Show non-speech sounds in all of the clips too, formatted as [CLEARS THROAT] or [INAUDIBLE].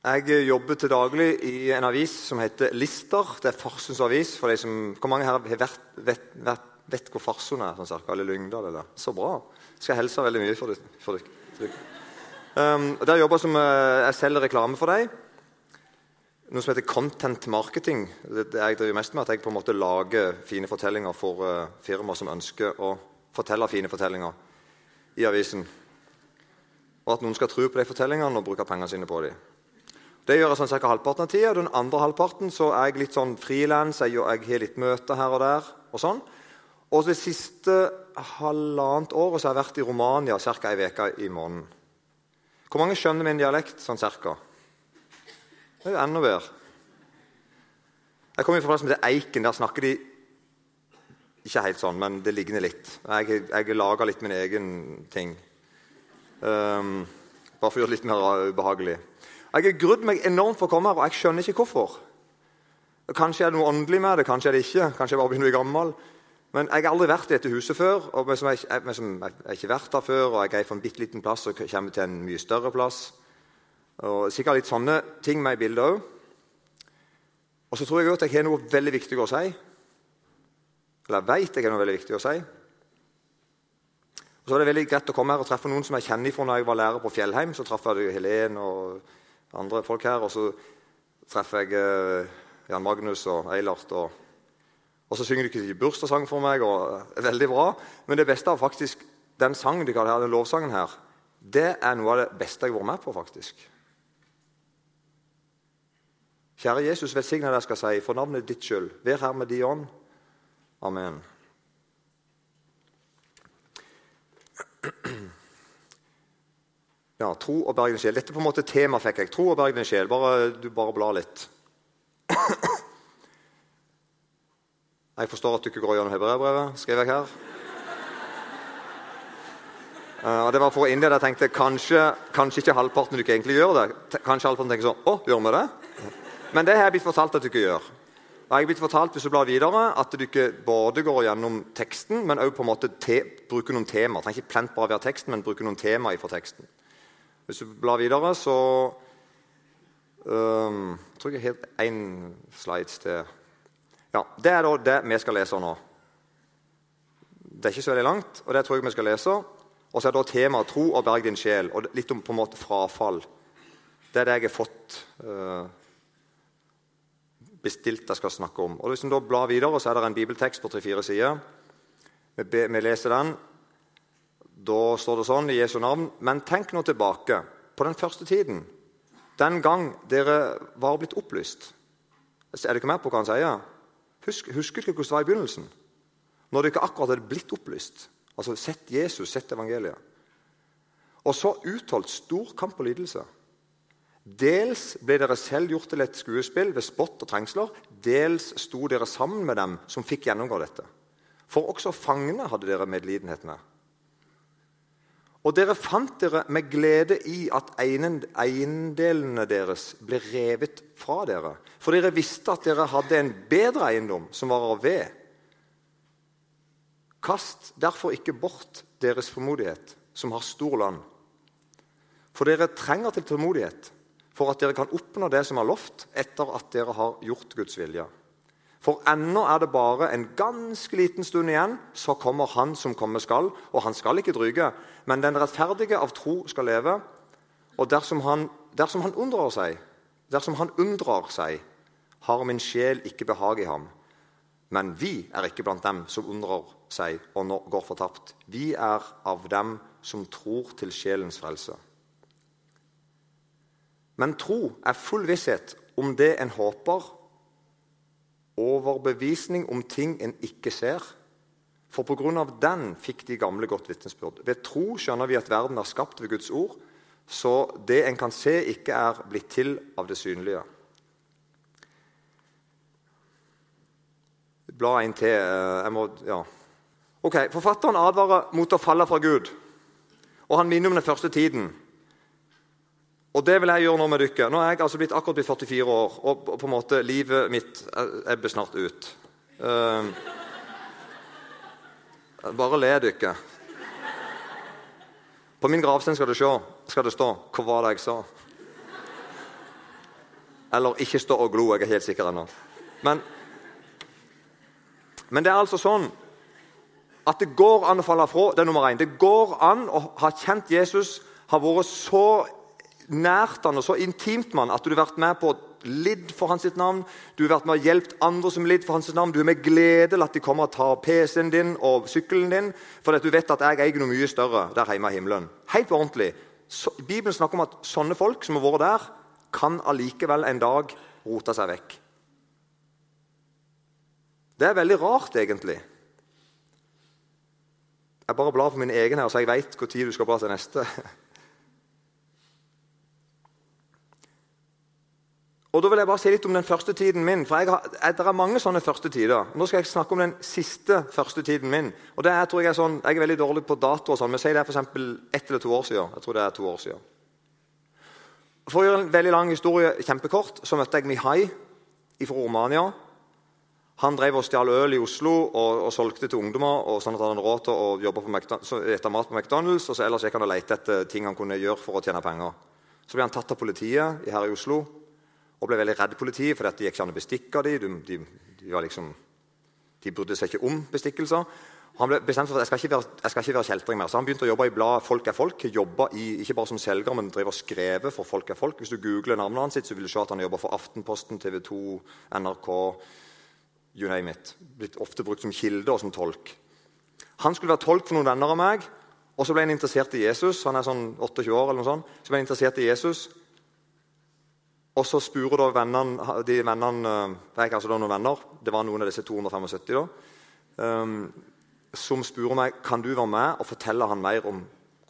Jeg jobber til daglig i en avis som heter Lister. Det er Farsons avis. for de som, Hvor mange her vet, vet, vet, vet hvor Farsund er? sånn cirka, eller Lyngdal? Eller? Så bra. Jeg skal helse veldig mye for dere. Um, der jobber jeg som uh, jeg selger reklame for deg. Noe som heter content marketing. Det, det jeg driver mest med at jeg på en måte lager fine fortellinger for uh, firmaer som ønsker å fortelle fine fortellinger i avisen. Og at noen skal tro på de fortellingene og bruke pengene sine på dem. Det gjør jeg sånn ca. halvparten av tida. Den andre halvparten så er jeg litt sånn frilans. Jeg, jeg, har litt møter her og der. og sånn. Og det siste halvannet året så har jeg vært i Romania ca. ei uke i måneden. Hvor mange skjønner min dialekt sånn cirka? Det er jo enda bedre. Jeg kommer fra plass til Eiken. Der snakker de ikke helt sånn, men det ligner litt. Jeg har laga litt min egen ting. Um, bare for å gjøre det litt mer ubehagelig. Jeg har grudd meg enormt for å komme her, og jeg skjønner ikke hvorfor. Kanskje er det noe åndelig med det, kanskje er det ikke. Kanskje jeg bare begynner å bli gammel. Men jeg har aldri vært i dette huset før. og jeg, jeg, jeg, jeg har ikke vært her før, og jeg er fra en bitte liten plass og kommer til en mye større plass. Og Sikkert litt sånne ting med i bildet òg. Og så tror jeg at jeg har noe veldig viktig å si. Eller jeg veit jeg har noe veldig viktig å si. Og så var det veldig greit å komme her og treffe noen som jeg kjenner fra når jeg var lærer på Fjellheim. Så traff jeg Helen og andre folk her. Og så treffer jeg eh, Jan Magnus og Eilert. Og, og så synger de ikke bursdagssang for meg. og Veldig bra. Men det beste av faktisk den sangen de kaller her, den lovsangen her, det er noe av det beste jeg har vært med på. faktisk. Kjære Jesus, velsigne deg, skal jeg si, for navnet ditt skyld. Vær her med din ånd. Amen. Ja, Tro og berg sjel. Dette på en måte tema fikk jeg. Tro og berg sjel. Bare, du bare blar litt. Jeg forstår at du ikke går gjennom hebreerbrevet, skriver jeg her. Uh, det var for å innlede. Jeg tenkte kanskje, kanskje ikke halvparten du ikke egentlig gjør det. Kanskje halvparten tenker sånn Å, gjør vi det? Men det har jeg blitt fortalt at du ikke gjør. Og jeg har blitt fortalt hvis du blar videre, at du ikke både går gjennom teksten, men måte bruker noen temaer. Trenger ikke plent bare være teksten, men bruker noen temaer fra teksten. Hvis du blar videre, så um, tror jeg helt én slides til. Ja, Det er da det vi skal lese nå. Det er ikke så veldig langt, og det tror jeg vi skal lese. Og så er det temaet 'Tro og berg din sjel', og litt om på en måte frafall. Det er det jeg har fått uh, bestilt jeg skal snakke om. Og Hvis en da blar videre, så er det en bibeltekst på tre-fire sider. Vi leser den. Da står det sånn i Jesu navn Men tenk nå tilbake på den første tiden, den gang dere var blitt opplyst. Er dere med på hva han sier? Husk, husker dere hvordan det var i begynnelsen? Når dere ikke akkurat hadde blitt opplyst. Altså sett Jesus, sett evangeliet. Og så utholdt stor kamp og lidelse. Dels ble dere selv gjort til et skuespill ved spott og trengsler. Dels sto dere sammen med dem som fikk gjennomgå dette. For også fangene hadde dere medlidenhet med. Og dere fant dere med glede i at eiendelene deres ble revet fra dere. For dere visste at dere hadde en bedre eiendom, som var av ved. Kast derfor ikke bort deres formodighet, som har stor land. For dere trenger til tålmodighet, for at dere kan oppnå det som er lovt, etter at dere har gjort Guds vilje. For ennå er det bare en ganske liten stund igjen, så kommer Han som komme skal. Og han skal ikke dryge, men den rettferdige av tro skal leve. Og dersom han, dersom han undrer seg, dersom han undrer seg, har min sjel ikke behag i ham. Men vi er ikke blant dem som undrer seg og nå går fortapt. Vi er av dem som tror til sjelens frelse. Men tro er full visshet om det en håper overbevisning om ting en ikke ser. For pga. den fikk de gamle godt vitnesbyrd. Ved tro skjønner vi at verden er skapt ved Guds ord, så det en kan se, ikke er blitt til av det synlige. Bla en til. Eh, jeg må, ja. Ok, Forfatteren advarer mot å falle fra Gud. Og han minner om den første tiden. Og det vil jeg gjøre nå med dere. Nå er jeg altså blitt akkurat blitt 44 år, og på en måte livet mitt ebber snart ut. Uh, bare le dere. På min gravstein skal, skal det stå 'Hva var det jeg sa?' Eller ikke stå og glo. Jeg er helt sikker ennå. Men, men det er altså sånn at det går an å falle fra. Det er nummer én. Det går an å ha kjent Jesus, ha vært så nært han og så intimt med han at du har vært med på lidd for hans navn. Du har vært med og hjulpet andre som lidd for hans navn. Du har med glede latt de komme og ta PC-en din og sykkelen din, fordi du vet at jeg eier noe mye større der hjemme i himmelen. Helt ordentlig. Så, Bibelen snakker om at sånne folk som har vært der, kan allikevel en dag rote seg vekk. Det er veldig rart, egentlig. Jeg bare blar for min egen her, så jeg veit når du skal bla til neste. [LAUGHS] Og da vil jeg bare si litt om den første tiden min. for har, Det er mange sånne første tider. Nå skal jeg snakke om den siste første tiden min. Og det er, tror Jeg er sånn, jeg er veldig dårlig på dato, og sånn, men si det er for ett eller to år siden. Jeg tror det er to år siden. For å gjøre en veldig lang historie kjempekort, så møtte jeg Mihai fra Romania. Han drev og stjal øl i Oslo og, og solgte til ungdommer. og sånn at han hadde råd til å jobbe på mat på McDonald's, og så ellers gikk han og lette etter ting han kunne gjøre for å tjene penger. Så ble han tatt av politiet her i Oslo og ble veldig redd politiet, for det gikk ikke an å bestikke dem. De, de, liksom, de, brydde seg ikke om bestikkelser. Han ble bestemt for at jeg skal ikke være, jeg skal ikke være kjeltring mer. Så han begynte å jobbe i bladet Folk er folk. Jobba ikke bare som selger, men drev og skrevet for Folk er folk. Hvis du googler navnet hans, så vil du se at han jobber for Aftenposten, TV 2, NRK You name it. Blitt ofte brukt som kilde og som tolk. Han skulle være tolk for noen venner av meg, og så ble han interessert i Jesus. Han er sånn 28 år eller noe sånt. Så ble han interessert i Jesus, og så spurte da vennene, de vennene Jeg altså da noen venner, det var noen av disse 275 da, um, som spurte meg kan du være med og fortelle han mer om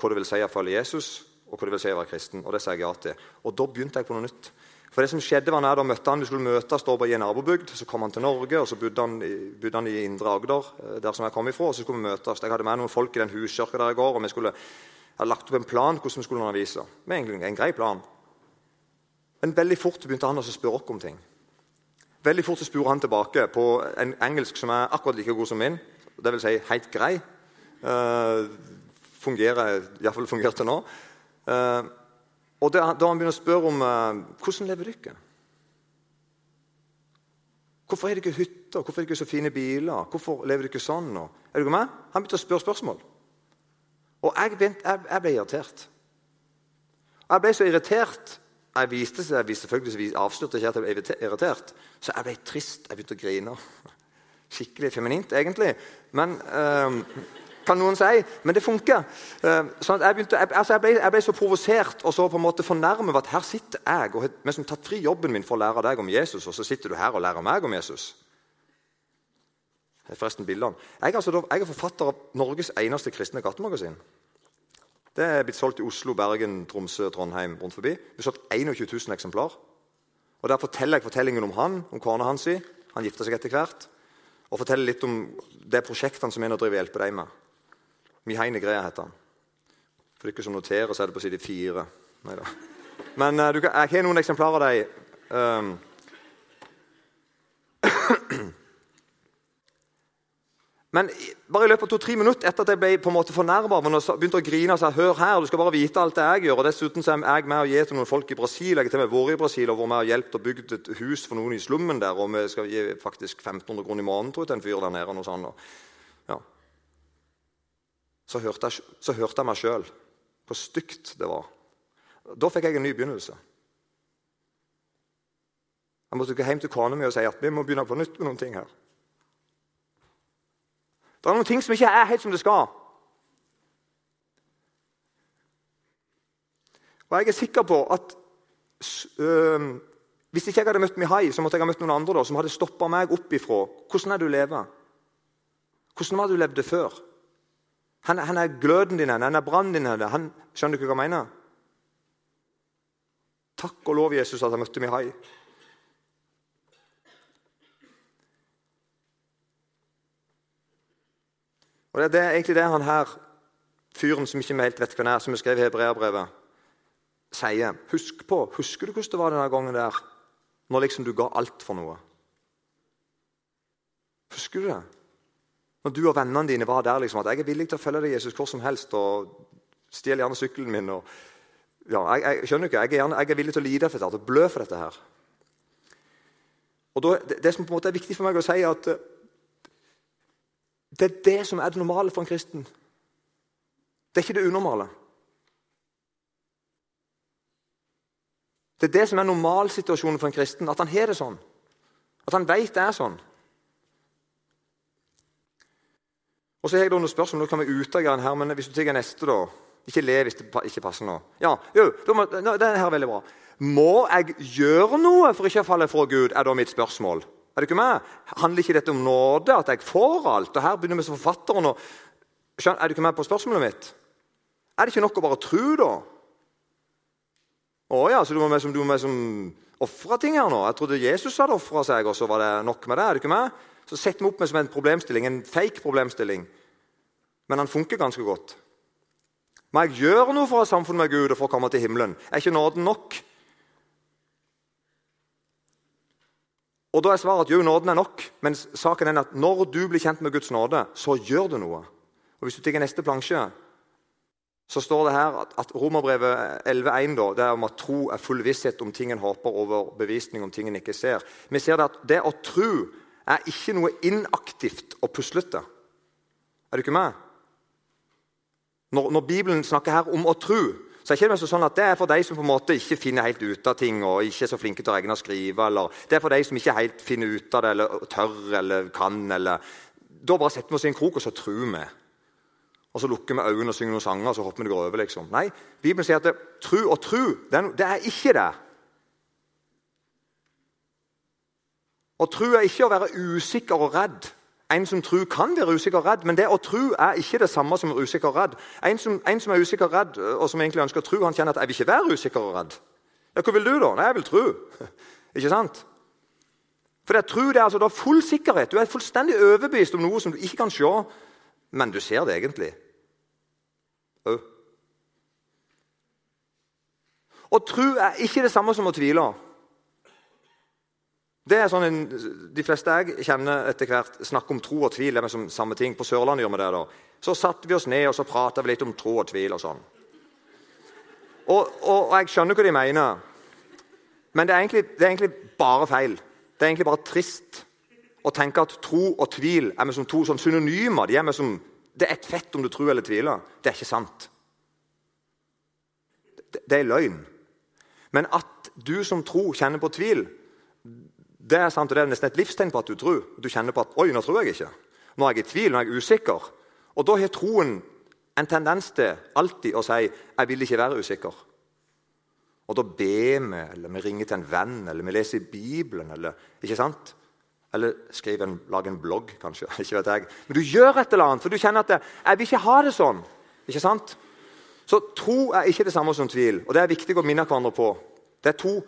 hva det vil si å følge Jesus og hva det vil si å være kristen. Og det sa jeg ja til. Og da begynte jeg på noe nytt. For det som skjedde var jeg da møtte han, Vi skulle møtes da i en nabobygd. Så kom han til Norge, og så bodde han, bodde han i Indre Agder, eh, der som jeg kom ifra. og så skulle vi møtes. Jeg hadde med noen folk i den huskirka der i går, og vi skulle hadde lagt opp en plan hvordan vi skulle undervise. Med egentlig en grei plan. Men veldig fort begynte han å spørre oss om ting. Veldig fort så spurte han tilbake på en engelsk som er akkurat like god som min. Det vil si helt grei. Uh, fungerer, Iallfall fungerte nå. Uh, og da, da han begynner å spørre om uh, hvordan lever dere? Hvorfor er det ikke hytter? Hvorfor er det ikke så fine biler? Hvorfor lever dere sånn? Og, er dere med? Han begynte å spørre spørsmål. Og jeg, jeg, jeg ble irritert. Jeg ble så irritert jeg viste seg, jeg selvfølgelig avslørte ikke at jeg ble irritert, så jeg ble trist. Jeg begynte å grine. [LAUGHS] Skikkelig feminint, egentlig. Men um, kan noen si. Men det funker. Um, sånn jeg, begynte, jeg, altså jeg, ble, jeg, ble, så provosert og så på en måte fornærmet at her sitter jeg og har liksom tatt fri jobben min for å lære deg om Jesus, og så sitter du her og lærer meg om Jesus. Det er forresten bildene. Jeg, altså, jeg er forfatter av Norges eneste kristne gattemagasin. Det er blitt solgt i Oslo, Bergen, Tromsø, Trondheim rundt forbi. Vi har solgt 21 000 eksemplar. Og Der forteller jeg fortellingen om han, om kona hans. Han gifta seg etter hvert. Og forteller litt om det prosjektet som er å drive og hjelpe deg med. Mihaine Grea heter han. For dere som noterer, så er det på side fire. Neida. Men uh, kan, jeg har noen eksemplarer av dem. Um, Men bare i løpet av to-tre minutter etter at jeg ble på en måte fornærma begynte å grine og sa hør her, du skal bare vite alt det jeg gjør. og Dessuten så er jeg med og gir til noen folk i Brasil. Jeg har vært i Brasil og vært med og hjulpet og bygd et hus for noen i slummen der. Og vi skal gi faktisk 1500 kroner i måneden tror jeg, til en fyr der nede. og sånt. Ja. så, hørte jeg, så hørte jeg meg sjøl hvor stygt det var. Da fikk jeg en ny begynnelse. Jeg måtte gå hjem til kona mi og si at vi må begynne på nytt med noen ting her. Det er noen ting som ikke er helt som det skal. Og jeg er sikker på at øh, hvis ikke jeg hadde møtt Mihai, så måtte jeg ha møtt noen andre da, som hadde stoppa meg opp ifra hvordan er du lever. Hvordan var det du levde før? Han, han er gløden din, han er brannen din. Han, skjønner du hva jeg mener? Takk og lov, Jesus, at jeg møtte Mihai. Og Det er egentlig det han her, fyren som ikke helt vet hvem er, som vi skrev i Hebreabrevet, sier. Husk på, Husker du hvordan det var denne gangen der, når liksom du ga alt for noe? Husker du det? Når du og vennene dine var der liksom, at jeg er villig til å følge deg Jesus hvor som helst, og stjel gjerne sykkelen min. og ja, jeg, jeg, skjønner ikke, jeg er, gjerne, jeg er villig til å lide for dette, til å blø for dette. her. Og da, det, det, som på en måte er viktig for meg å si, er at det er det som er det normale for en kristen. Det er ikke det unormale. Det er det som er normalsituasjonen for en kristen. At han har det sånn. At han vet det er sånn. Og så har jeg da noen spørsmål, nå kan vi utagere den her, men hvis du tar neste, da Ikke le hvis det ikke passer nå. Ja, jo, det her er veldig bra. Må jeg gjøre noe for ikke å falle fra Gud? er da mitt spørsmål. Er det ikke med? Handler ikke dette om nåde, at jeg får alt? Og Her begynner vi som forfatteren å Er du ikke med på spørsmålet mitt? Er det ikke nok å bare tro, da? Å ja, så du må med som, du som ofre ting her nå? Jeg trodde Jesus hadde ofra seg, og så var det nok med det. er det ikke med? Så setter vi opp med som en problemstilling, en fake problemstilling. Men han funker ganske godt. Må jeg gjøre noe for å ha samfunn med Gud og for å komme til himmelen? Er ikke nåden nok? Og Da er svaret at jo, nåden er nok, men saken er at når du blir kjent med Guds nåde, så gjør du noe. Og Hvis du tar neste plansje, så står det her at, at Romerbrevet 11,1 det er om at tro er full visshet om ting en håper, over bevisning om ting en ikke ser. Vi ser det at det å tro er ikke noe inaktivt og puslete. Er du ikke med? Når, når, Bibelen snakker her om å tro, så er det ikke sånn at det er for de som på en måte ikke finner helt ut av ting og ikke er så flinke til å regne og skrive. eller Det er for de som ikke helt finner ut av det eller tør eller kan. eller Da bare setter vi oss i en krok, og så tror vi. Og så lukker vi øynene og synger noen sanger, og så hopper vi det går over. liksom. Nei, Bibelen sier at det, tru og tru, det er ikke det. Og tru er ikke å være usikker og redd. En som tror, kan være usikker og redd, men det å tro er ikke det samme som å være usikker og redd. En som, en som, er usikker og redd, og som egentlig ønsker å tro, han kjenner at 'jeg vil ikke være usikker og redd'. Ja, Hva vil du, da? Nei, jeg vil tro. [LAUGHS] ikke sant? For det tro det er altså da full sikkerhet. Du er fullstendig overbevist om noe som du ikke kan se, men du ser det egentlig. Å Å tro er ikke det samme som å tvile. Det er sånn en, De fleste jeg kjenner etter hvert, snakker om tro og tvil. det er som samme ting. På Sørlandet gjør vi det. da. Så satte vi oss ned og så prata litt om tro og tvil. og sånn. Og, og, og, jeg skjønner hva de mener, men det er, egentlig, det er, egentlig, bare feil. Det er egentlig bare trist å tenke at tro og tvil er med som to sånn synonymer. De er med som, det er ett fett om du tror eller tviler. Det er ikke sant. Det, det er løgn. Men at du som tro kjenner på tvil, det er sant, og det er nesten et livstegn på at du tror. Du kjenner på at 'oi, nå tror jeg ikke'. Nå er jeg i tvil, nå er jeg usikker. Og Da har troen en tendens til alltid å si 'jeg vil ikke være usikker'. Og Da ber vi, eller vi ringer til en venn, eller vi leser Bibelen. Eller ikke sant? Eller skriver en, lager en blogg, kanskje. [LAUGHS] ikke vet jeg. Men du gjør et eller annet, for du kjenner at 'jeg vil ikke ha det sånn'. Ikke sant? Så tro er ikke det samme som tvil. Og Det er viktig å minne hverandre på. Det er to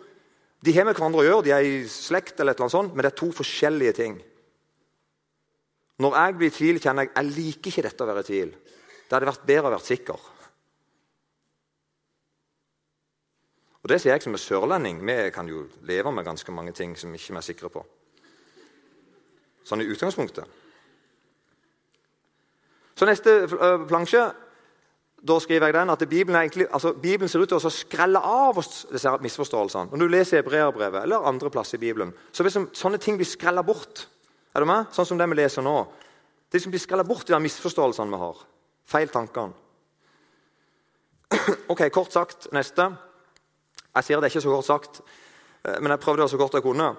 de har med hverandre å gjøre, de er i slekt, eller et sånt, men det er to forskjellige ting. Når jeg blir i tvil, kjenner jeg jeg liker ikke dette å være i tvil. Det hadde vært bedre å være sikker. Og Det sier jeg som er sørlending. Vi kan jo leve med ganske mange ting som vi ikke er sikre på. Sånn i utgangspunktet. Så neste eh, plansje da skriver jeg den at Bibelen, egentlig, altså, Bibelen ser ut til å skrelle av oss disse misforståelsene. Når du leser Hebreabrevet eller andre plasser i Bibelen, så liksom, sånne ting blir skrella bort. Er du med? Sånn som det vi leser nå. Det liksom blir skrella bort, de misforståelsene vi har. Feil tankene. [CLEARS THROAT] Ok, Kort sagt, neste. Jeg sier det er ikke så kort sagt, eh, men jeg prøvde det så kort jeg kunne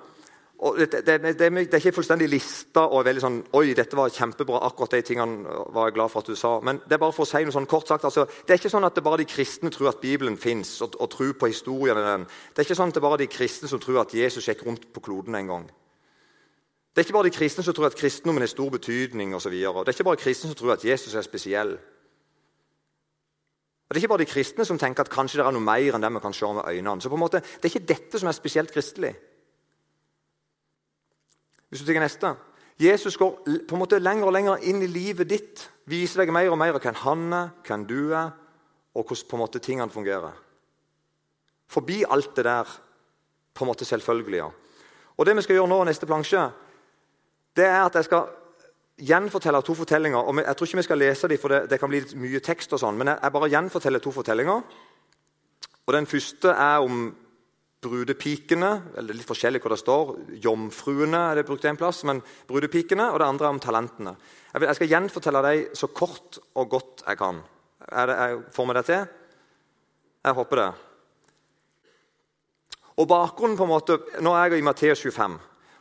det, det, det, er ikke fullstendig lista og veldig sånn Oi, dette var kjempebra. akkurat de tingene var jeg glad for at du sa. Men det er bare for å si noe sånn kort sagt, altså, det er ikke sånn at det bare de kristne tror at Bibelen fins, og, og tror på historien i den. Det er ikke sånn at det bare de kristne som tror at Jesus gikk rundt på kloden en gang. Det er ikke bare de kristne som tror at kristendommen har stor betydning osv. Det er ikke bare kristne som tror at Jesus er spesiell. Og Det er ikke bare de kristne som tenker at kanskje det er noe mer enn det vi kan se med øynene. Så på en måte, Det er ikke dette som er spesielt kristelig. Hvis du tenker neste. Jesus går på en måte lenger og lenger inn i livet ditt. Viser deg mer og mer hvem han er, hvem du er, og hvordan på en måte tingene fungerer. Forbi alt det der på en måte selvfølgelige. Og Det vi skal gjøre nå, neste plansje, det er at jeg skal gjenfortelle to fortellinger. og Jeg tror ikke vi skal lese dem, for det, det kan bli litt mye tekst. og sånn, Men jeg bare gjenforteller to fortellinger. Og Den første er om brudepikene. eller Litt forskjellig hvor det står. Jomfruene er det brukt en plass, men brudepikene. Og det andre er om talentene. Jeg, vil, jeg skal gjenfortelle deg så kort og godt jeg kan. Det, jeg, får vi det til? Jeg håper det. Og bakgrunnen på en måte, Nå er jeg i Matteus 25.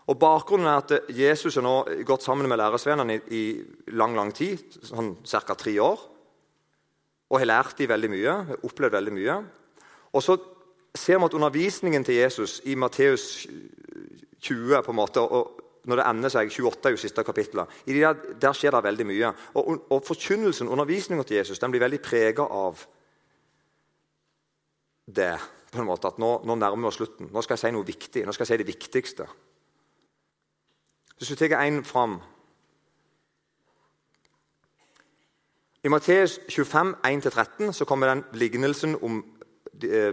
og Bakgrunnen er at Jesus har nå gått sammen med læresvennene i, i lang lang tid, sånn ca. tre år. Og har lært dem veldig mye, opplevd veldig mye. Og så ser vi at undervisningen til Jesus i Matteus 20 på en måte, og når det ender seg 28 er jo siste kapitlet, der, der, skjer det veldig mye. Og, og Forkynnelsen, undervisningen til Jesus, den blir veldig prega av det. på en måte, at nå, nå, nærmer vi oss slutten. Nå skal jeg si noe viktig. Nå skal jeg si det viktigste. Hvis du tar en fram I Matteus 25, 1-13 så kommer den lignelsen om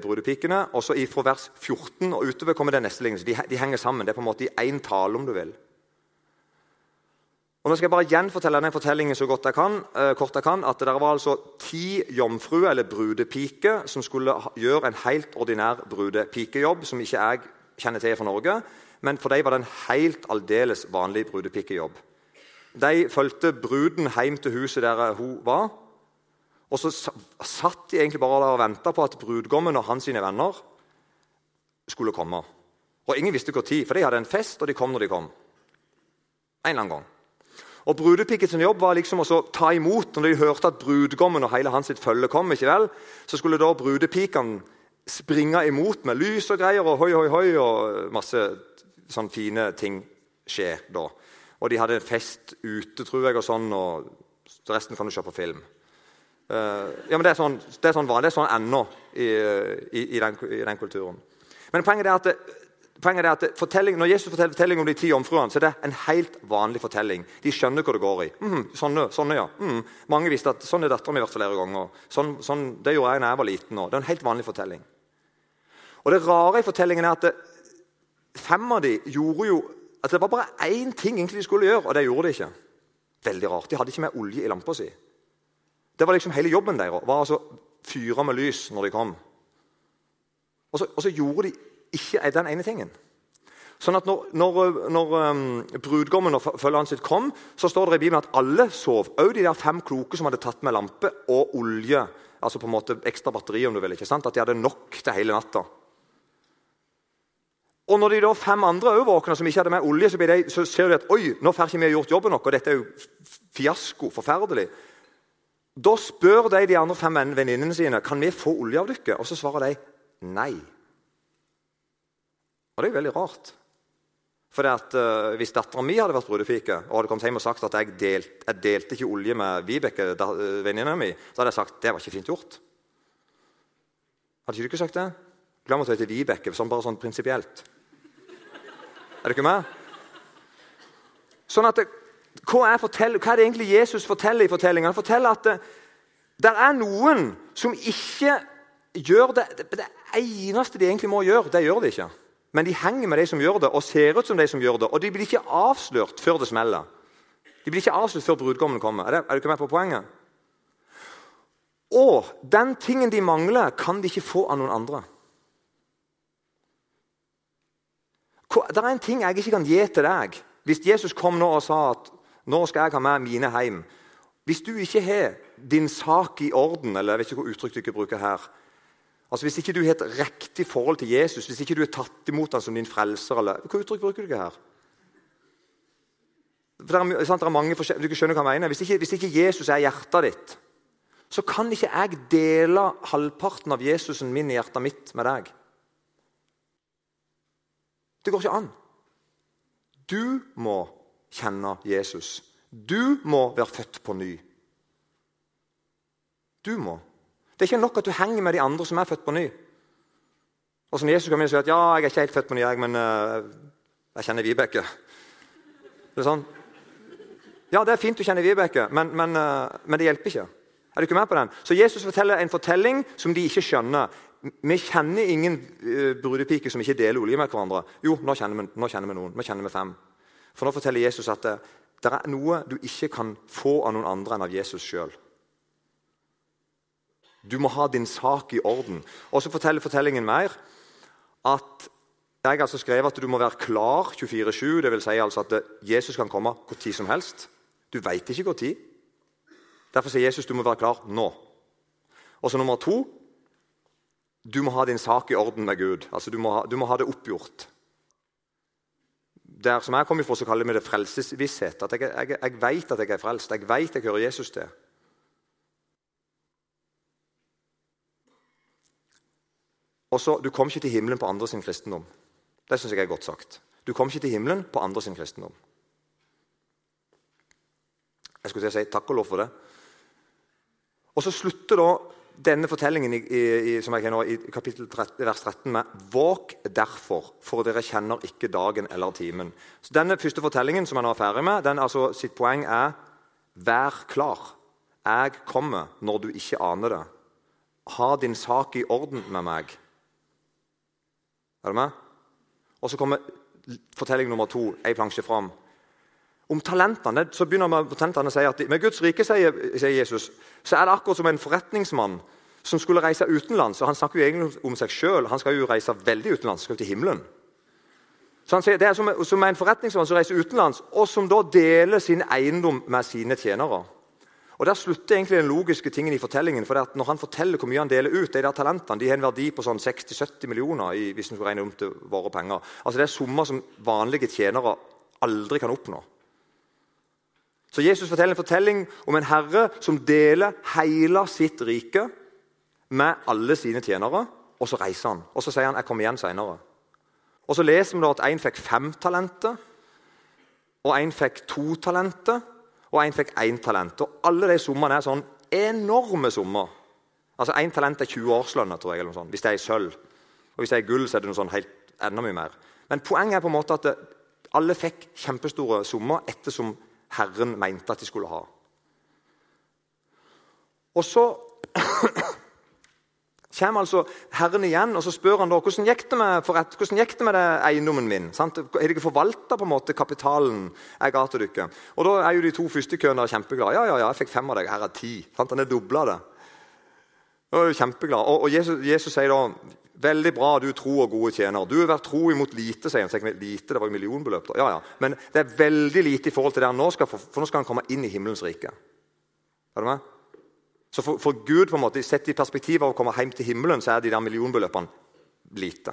brudepikene. Og så Fra vers 14 og utover kommer det neste lignelse. De, de, henger sammen. Det er på en måte i én tale, om du vil. Og Nå skal jeg bare gjenfortelle denne fortellingen så godt jeg kan. Eh, kort jeg kan, at Det var altså ti jomfruer, eller brudepiker, som skulle gjøre en helt ordinær brudepikejobb, som ikke jeg kjenner til fra Norge. Men for dem var det en helt aldeles vanlig brudepikejobb. De fulgte bruden hjem til huset der hun var. Og så satt de egentlig bare der og venta på at brudgommen og hans sine venner skulle komme. Og Ingen visste hvor tid, for de hadde en fest, og de kom når de kom. En eller annen gang. Og Brudepikets jobb var liksom å ta imot når de hørte at brudgommen og hele hans sitt følge kom. ikke vel? Så skulle da brudepikene springe imot med lys og greier og hoi, hoi, hoi, og masse sånn fine ting skje da. Og de hadde en fest ute, tror jeg, og sånn, og resten kan du se på film. Uh, ja, men Det er sånn, det er sånn, det er sånn ennå i, i, i, den, i, den, kulturen. Men poenget er at, poenget er at når Jesus forteller fortellingen om de ti jomfruene, så er det en helt vanlig fortelling. De skjønner hva det går i. Mm, sånne, sånne, ja. Mm. Mange visste at sånn er dattera mi vært flere ganger. Sånn, sånn, det gjorde jeg da jeg var liten. Også. Det er en helt vanlig fortelling. Og Det rare i fortellingen er at det, fem av de gjorde jo at Det var bare én ting egentlig de skulle gjøre, og det gjorde de ikke. Veldig rart. De hadde ikke med olje i lampa si. Det var liksom Hele jobben deres var altså fyre med lys når de kom. Og så, og så, gjorde de ikke den ene tingen. Sånn at Når, når, når um, brudgommen og følgeren sitt kom, så står det i Bibelen at alle sov. Òg de der fem kloke som hadde tatt med lampe og olje. altså på en måte Ekstra batteri, om du vil. ikke sant? At de hadde nok til hele natta. Og når de da fem andre også våkner som ikke hadde med olje, så, de, så ser de at oi, nå får ikke vi gjort jobben nok, og Dette er jo fiasko. Forferdelig. Da spør de de andre fem venninnene sine kan vi få olje av dere. Og så svarer de nei. Og Det er jo veldig rart. For at, uh, Hvis dattera mi hadde vært brudepike og hadde kommet hjem og sagt at jeg, delt, jeg delte ikke olje med Vibeke, uh, venninna mi, så hadde jeg sagt det var ikke fint gjort. Hadde ikke du ikke sagt det? Glem å ta til Vibeke, sånn bare sånn prinsipielt. Er du ikke med? Sånn at det, hva er, hva er, det egentlig Jesus forteller i fortellingen? Han forteller at det, det er noen som ikke gjør det Det eneste de egentlig må gjøre, det gjør de ikke. Men de henger med de som gjør det, og ser ut som de som gjør det. Og de blir ikke avslørt før det smeller. De blir ikke avslørt før brudgommen kommer. Er, det, er du ikke med på poenget? Og den tingen de mangler, kan de ikke få av noen andre. Det er en ting jeg ikke kan gi til deg. Hvis Jesus kom nå og sa at nå skal jeg ha med mine hjem. Hvis du ikke har din sak i orden, eller jeg vet ikke hva uttrykk du ikke bruker her altså Hvis ikke du har et riktig forhold til Jesus, hvis ikke du er tatt imot ham som din frelser eller, Hva uttrykk bruker du ikke her? For det er, sant, det er mange du skjønner hva jeg mener. Hvis ikke, hvis ikke Jesus er hjertet ditt, så kan ikke jeg dele halvparten av Jesusen min i hjertet mitt med deg. Det går ikke an. Du må kjenne Jesus. Du må være født på ny. Du må. Det er ikke nok at du henger med de andre som er født på ny. Og som Jesus kan si at ja, jeg er ikke helt født på ny, jeg, men uh, jeg kjenner Vibeke. Det er sånn. Ja, det er fint du kjenner Vibeke, men, men, uh, men, det hjelper ikke. Er du ikke med på den? Så Jesus forteller en fortelling som de ikke skjønner. Vi kjenner ingen uh, brudepiker som ikke deler olje med hverandre. Jo, nå kjenner, vi, nå kjenner vi noen. Vi kjenner vi fem. For nå forteller Jesus at det, det er noe du ikke kan få av noen andre enn av Jesus sjøl. Du må ha din sak i orden. Og så forteller fortellingen mer at jeg har altså skrevet at du må være klar 24-7. Dvs. Si altså at Jesus kan komme når som helst. Du veit ikke når. Derfor sier Jesus du må være klar nå. Og så nummer to du må ha din sak i orden med Gud. Altså, du, må ha, du må ha det oppgjort. Der som jeg kommer fra, så kaller vi det frelsesvisshet. At jeg, jeg, jeg vet at jeg er frelst. Jeg vet jeg hører Jesus til. Og så, Du kom ikke til himmelen på andre sin kristendom. Det syns jeg er godt sagt. Du kom ikke til himmelen på andre sin kristendom. Jeg skulle til å si takk og lov for det. Og så slutter da denne fortellingen i, i, som jeg nå, i kapittel 13, vers 13 med 'Våk derfor, for dere kjenner ikke dagen eller timen. Så Denne første fortellingen som jeg nå er ferdig med, den, altså, sitt poeng er Vær klar. Jeg kommer når du ikke aner det. Ha din sak i orden med meg. Er du med? Og så kommer fortelling nummer to, ei plansje fram. Om talentene så begynner man med talentene å si at med Guds rike sier, sier, Jesus, så er det akkurat som en forretningsmann som skulle reise utenlands. og Han snakker jo egentlig om seg sjøl. Han skal jo reise veldig utenlands, skal til himmelen. Så han sier, Det er som, som en forretningsmann som reiser utenlands, og som da deler sin eiendom med sine tjenere. Og Der slutter egentlig den logiske tingen i fortellingen. for Når han forteller hvor mye han deler ut, de der talentene de har en verdi på sånn 60-70 millioner. I, hvis en skulle regne om til våre penger. Altså Det er summer som vanlige tjenere aldri kan oppnå. Så Jesus forteller en fortelling om en herre som deler hele sitt rike med alle sine tjenere. Og så reiser han. Og så sier han 'jeg kommer igjen seinere'. Og så leser vi da at en fikk fem talenter, og en fikk to talenter og én fikk én talent. Og Alle de summene er sånn enorme summer. Altså Én talent er 20 årslønner, tror jeg, eller noe sånt, hvis det er i sølv. Og Hvis det er i gull, så er det noe sånn helt, enda mye mer. Men poenget er på en måte at det, alle fikk kjempestore summer ettersom Herren mente at de skulle ha. Og så [CLEARS THROAT] kommer altså Herren igjen og så spør han da, hvordan gikk det med, forrett, hvordan gikk det med det eiendommen min. Sant? Har dere forvalta kapitalen jeg ga til dere? Og Da er jo de to første køene kjempeglade. Ja, ja, ja, jeg fikk fem av deg, her er ti. Sant? Han er dobla det. Jo kjempeglad. Og, og Jesus, Jesus, sier da Veldig bra, du tro og gode tjener. Du har vært tro imot lite, sier han. Lite, det var jo millionbeløp. da. Ja, ja. Men det er veldig lite i forhold til det han nå skal få, for nå skal han komme inn i himmelens rike. Er du med? Så for, for, Gud, på en måte, sett i perspektiv av å komme hjem til himmelen, så er de der millionbeløpene lite.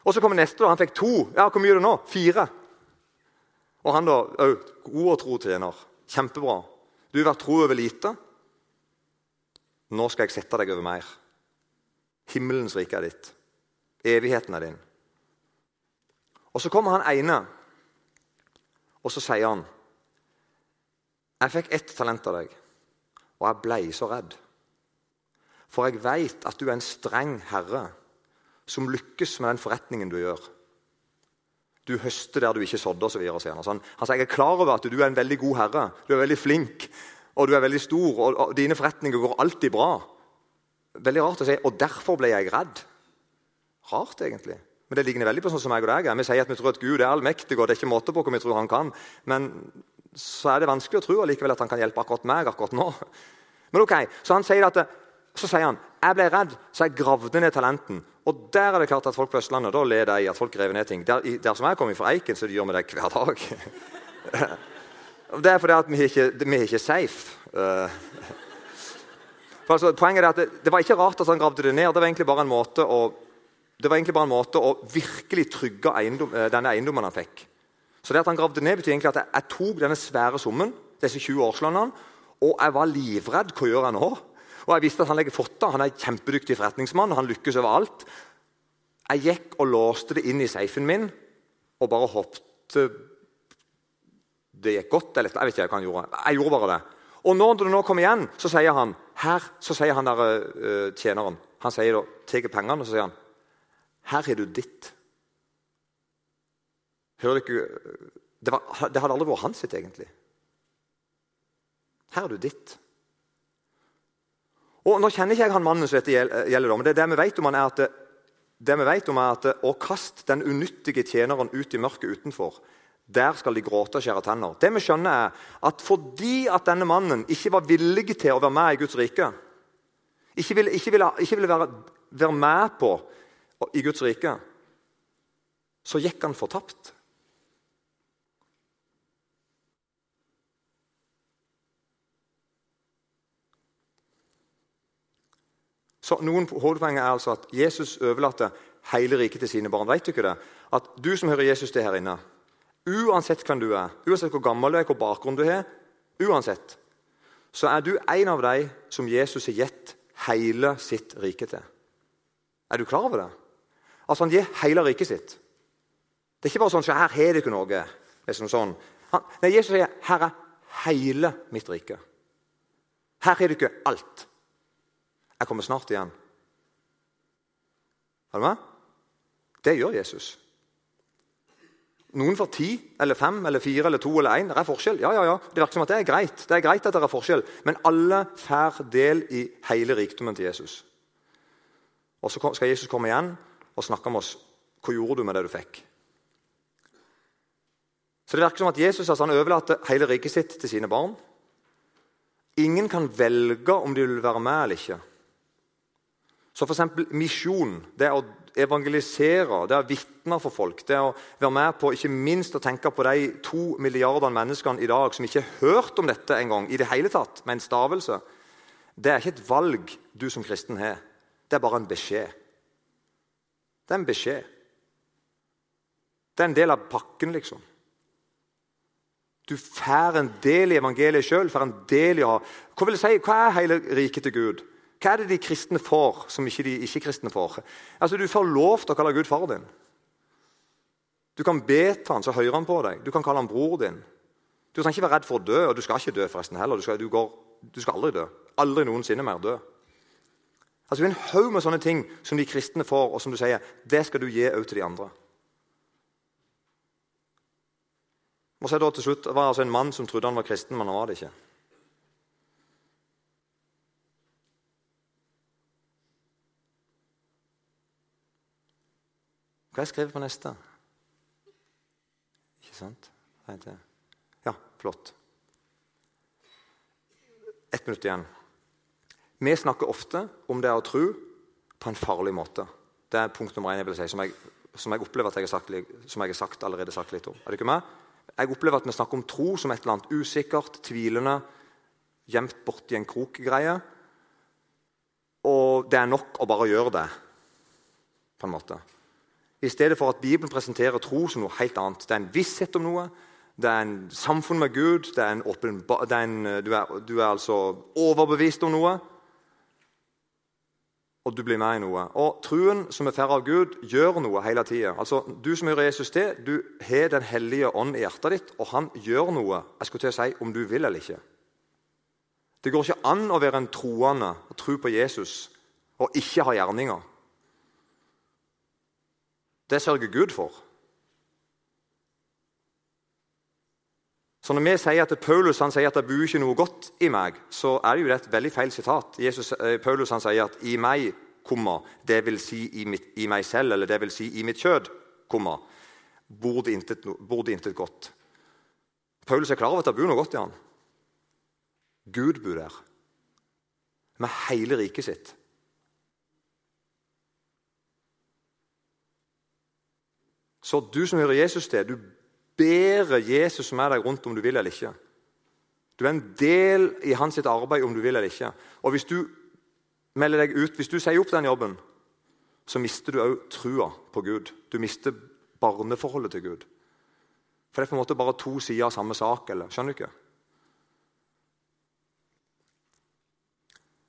Og Så kommer neste. da. Han fikk to. Ja, Hvor mye er det nå? Fire. Og han da òg. God og tro tjener. Kjempebra. Du har vært tro over lite. Nå skal jeg sette deg over mer. Himmelens rike er ditt. Evigheten er din. Og Så kommer han ene, og så sier han Jeg fikk ett talent av deg. Og jeg blei så redd. For jeg veit at du er en streng herre som lykkes med den forretningen du gjør. Du høster der du ikke sådde, osv. sier han, han sier jeg er klar over at du er en veldig god herre. Du er veldig flink og du er veldig stor, og, og dine forretninger går alltid bra. Veldig rart å si. Og derfor ble jeg redd. Rart, egentlig. Men det ligner veldig på sånn som jeg og deg er. Vi sier at vi tror at Gud er allmektig, og det er ikke måte på hva vi tror han kan. Men så er det vanskelig å tro likevel at han kan hjelpe akkurat meg akkurat nå. Men ok, Så han sier at, så sier han jeg ble redd, så jeg gravde ned talenten. Og der er det klart at folk på Østlandet da ler de at folk graver ned ting. Der, der som jeg kommer fra Eiken, så gjør vi det hver dag. [LAUGHS] det er fordi at vi ikke, vi er ikke safe. Eh, for altså, poenget er at det, det, var ikke rart at han gravde det ned. Det var egentlig bare en måte å, det en måte å virkelig trygge eiendom, eh, denne eiendommen han fikk. Så det at han gravde ned, betyr egentlig at jeg, jeg tok denne svære summen, disse 20 årslønnene, og jeg var livredd. Hva gjør jeg nå? Og jeg visste at han legger fotta. Han er en kjempedyktig forretningsmann. Han lykkes overalt. Jeg gikk og låste det inn i safen min og bare håpte det gikk godt. eller Jeg vet ikke hva han gjorde. Jeg gjorde bare det. Og når det nå kommer igjen, så sier han her, så sier han der uh, tjeneren Han sier da, tar pengene og så sier han, her har du ditt. Hører dere, det, var, det hadde aldri vært hans sitt, egentlig. Her er du ditt. Og Nå kjenner ikke jeg han mannen som dette gjelder, men det, det vi vet om han er at, det vi vet om er at å kaste den unyttige tjeneren ut i mørket utenfor, der skal de gråte og skjære tenner. Det vi skjønner er at Fordi at denne mannen ikke var villig til å være med i Guds rike, ikke ville, ikke ville, ikke ville være, være, med på i Guds rike, så gikk han fortapt. Så noen Hovedpoenget er altså at Jesus overlater hele riket til sine barn. Vet du ikke det? At du som hører Jesus til her inne, uansett hvem du er, uansett hvor gammel du er, hvor bakgrunn du har, uansett, så er du en av de som Jesus har gitt hele sitt rike til. Er du klar over det? Altså Han gir hele riket sitt. Det er ikke bare sånn så her har dere noe. Liksom sånn. Han, nei, Jesus sier her er hele mitt rike. Her har dere alt. Jeg kommer snart igjen. Er du med? Det gjør Jesus. Noen får ti eller fem eller fire eller to eller én. Det er forskjell. Ja, ja, ja. Det virker som at det er greit. Det er greit at det er forskjell. Men alle får del i hele rikdommen til Jesus. Og Så skal Jesus komme igjen og snakke med oss. Hva gjorde du med det du fikk? Så Det virker som at Jesus altså, han overlater hele riket sitt til sine barn. Ingen kan velge om de vil være med eller ikke. Så f.eks. misjon, det å evangelisere, det å vitne for folk, det å være med på ikke minst å tenke på de to milliardene menneskene i dag som ikke har hørt om dette engang, i det hele tatt, med en stavelse, det er ikke et valg du som kristen har. Det er bare en beskjed. Det er en beskjed. Det er en del av pakken, liksom. Du får en del i evangeliet sjøl. Hva vil jeg si? Hva er hele riket til Gud? Hva er det de kristne får som ikke de ikke-kristne får? Altså, Du får lov til å kalle Gud far din. Du kan be til han, så hører han på deg. Du kan kalle han bror din. Du trenger ikke være redd for å dø, og du skal ikke dø forresten heller. Du skal, du går, du skal aldri dø. Aldri noensinne mer dø. Altså, Det er en haug med sånne ting som de kristne får, og som du sier, det skal du gi òg til de andre. Og så da til slutt, Det var altså en mann som trodde han var kristen, men han var det ikke. Hva har jeg skrevet på neste? Ikke sant? Ja, flott. Ett minutt igjen. Vi snakker ofte om det å tro på en farlig måte. Det er punkt nummer én jeg vil si, som jeg, som jeg opplever at jeg har sagt, som jeg har sagt, allerede sagt litt om. Er det ikke meg? Jeg opplever at vi snakker om tro som et eller annet usikkert, tvilende, gjemt borti en krok-greie. Og det er nok å bare gjøre det, på en måte. I stedet for at Bibelen presenterer tro som noe helt annet. Det er en visshet om noe. Det er en samfunn med Gud. Det er en åpen, det er en, du, er, du, er, altså overbevist om noe. Og du blir med i noe. Og Truen som er færre av Gud, gjør noe hele tida. Altså, du som hører Jesus til, du har Den hellige ånd i hjertet ditt, og han gjør noe jeg skulle til å si, om du vil eller ikke. Det går ikke an å være en troende og tro på Jesus og ikke ha gjerninger. Det sørger Gud for. Så Når vi sier at Paulus han sier at det bor ikke noe godt i meg, så er det jo et veldig feil sitat. Jesus, eh, Paulus han sier at 'i meg', komma, det vil si i, mitt, i, meg selv, eller det vil si i mitt kjød, komma, bor det intet, bor godt. Paulus er klar over at det bor noe godt i han. Gud bor der, med hele riket sitt. Så du som hører Jesus til, du bærer Jesus med deg rundt om du vil eller ikke. Du er en del i hans arbeid om du vil eller ikke. Og Hvis du melder deg ut, hvis du sier opp den jobben, så mister du òg trua på Gud. Du mister barneforholdet til Gud. For det er på en måte bare to sider av samme sak. eller, Skjønner du ikke?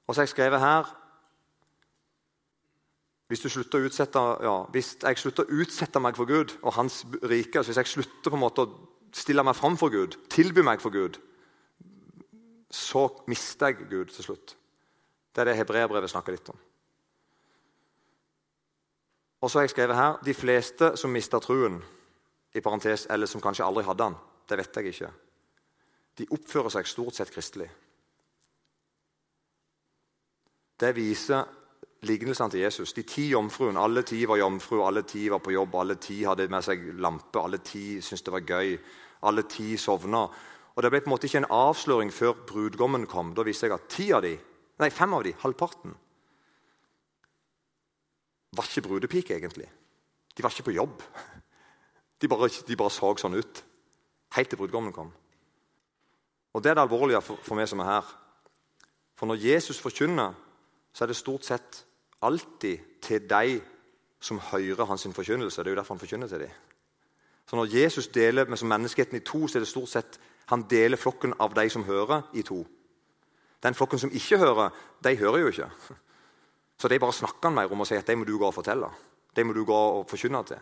Og så har jeg skrevet her hvis, utsette, ja, hvis, jeg slutter å utsette meg for Gud og Hans rike, altså hvis jeg slutter på en måte å stille meg fram for Gud, tilby meg for Gud, så mister jeg Gud til slutt. Det er det hebreerbrevet snakker litt om. Og så har jeg skrevet her de fleste som mister truen, i parentes, eller som kanskje aldri hadde den, det vet jeg ikke, de oppfører seg stort sett kristelig. Det viser lignelsene til Jesus. De ti jomfruene. Alle ti var jomfru, alle ti var på jobb, alle ti hadde med seg lampe, alle ti syntes det var gøy. Alle ti sovna. Og Det ble på en måte ikke en avsløring før brudgommen kom. Da viste jeg at ti av de, nei, fem av de, halvparten, var ikke brudepike, egentlig. De var ikke på jobb. De bare, de bare så sånn ut. Helt til brudgommen kom. Og Det er det alvorlige for, for meg som er her. For når Jesus forkynner, så er det stort sett alltid til de som hører hans forkynnelse. Det er jo derfor han forkynner til dem. Så Når Jesus deler med menneskeheten i to, så er det stort sett han deler flokken av de som hører, i to. Den flokken som ikke hører, de hører jo ikke. Så de bare snakker han mer om og sier at de må du gå og fortelle. De må du gå og forkynne til.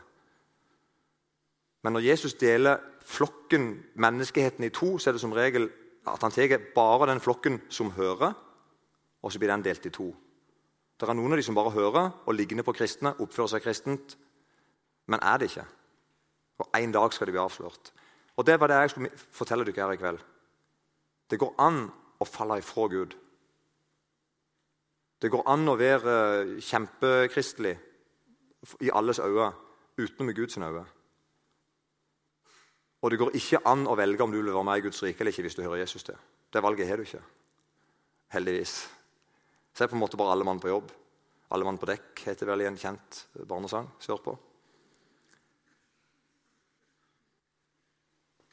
Men når Jesus deler flokken, menneskeheten, i to, så er det som regel at han tar bare den flokken som hører, og så blir den delt i to. Det er noen av de som bare hører og ligner på kristne, oppfører seg kristent, men er det ikke. Og En dag skal de bli avslørt. Og Det var det jeg skulle fortelle dere her i kveld. Det går an å falle ifra Gud. Det går an å være kjempekristelig i alles øyne utenom i Guds øyne. Og det går ikke an å velge om du vil være med i Guds rike eller ikke hvis du hører Jesus til. Det valget har du ikke. Heldigvis. Så er på en måte bare alle mann på jobb. Alle mann på dekk heter vel i en kjent barnesang. sørpå.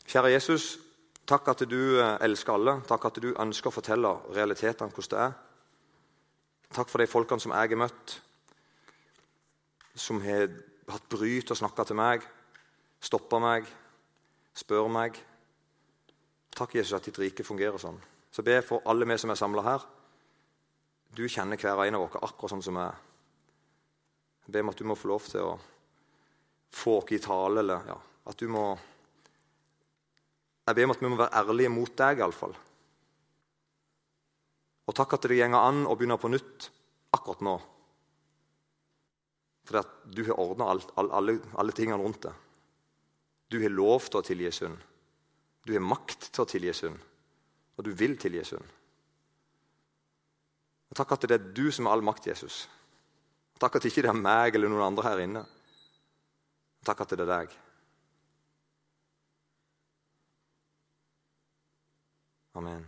Kjære Jesus, takk at du eh, elsker alle. Takk at du ønsker å fortelle realitetene hvordan det er. Takk for de folkene som jeg har møtt, som har hatt bry til å til meg, stoppe meg, spør meg. Takk, Jesus, at ditt rike fungerer sånn. Så be for alle vi som er samla her. Du kjenner hver en av oss akkurat sånn som vi er. Jeg ber om at du må få lov til å få oss i tale. eller ja, at du må Jeg ber om at vi må være ærlige mot deg, iallfall. Og takk at det går an å begynne på nytt akkurat nå. Fordi at du har ordna alle, alle tingene rundt det. Du har lov til å tilgi synd. Du har makt til å tilgi synd. Og du vil tilgi synd. Og Takk at det er du som har all makt, Jesus. Og takk at det ikke er meg eller noen andre her inne. Og takk at det er deg. Amen.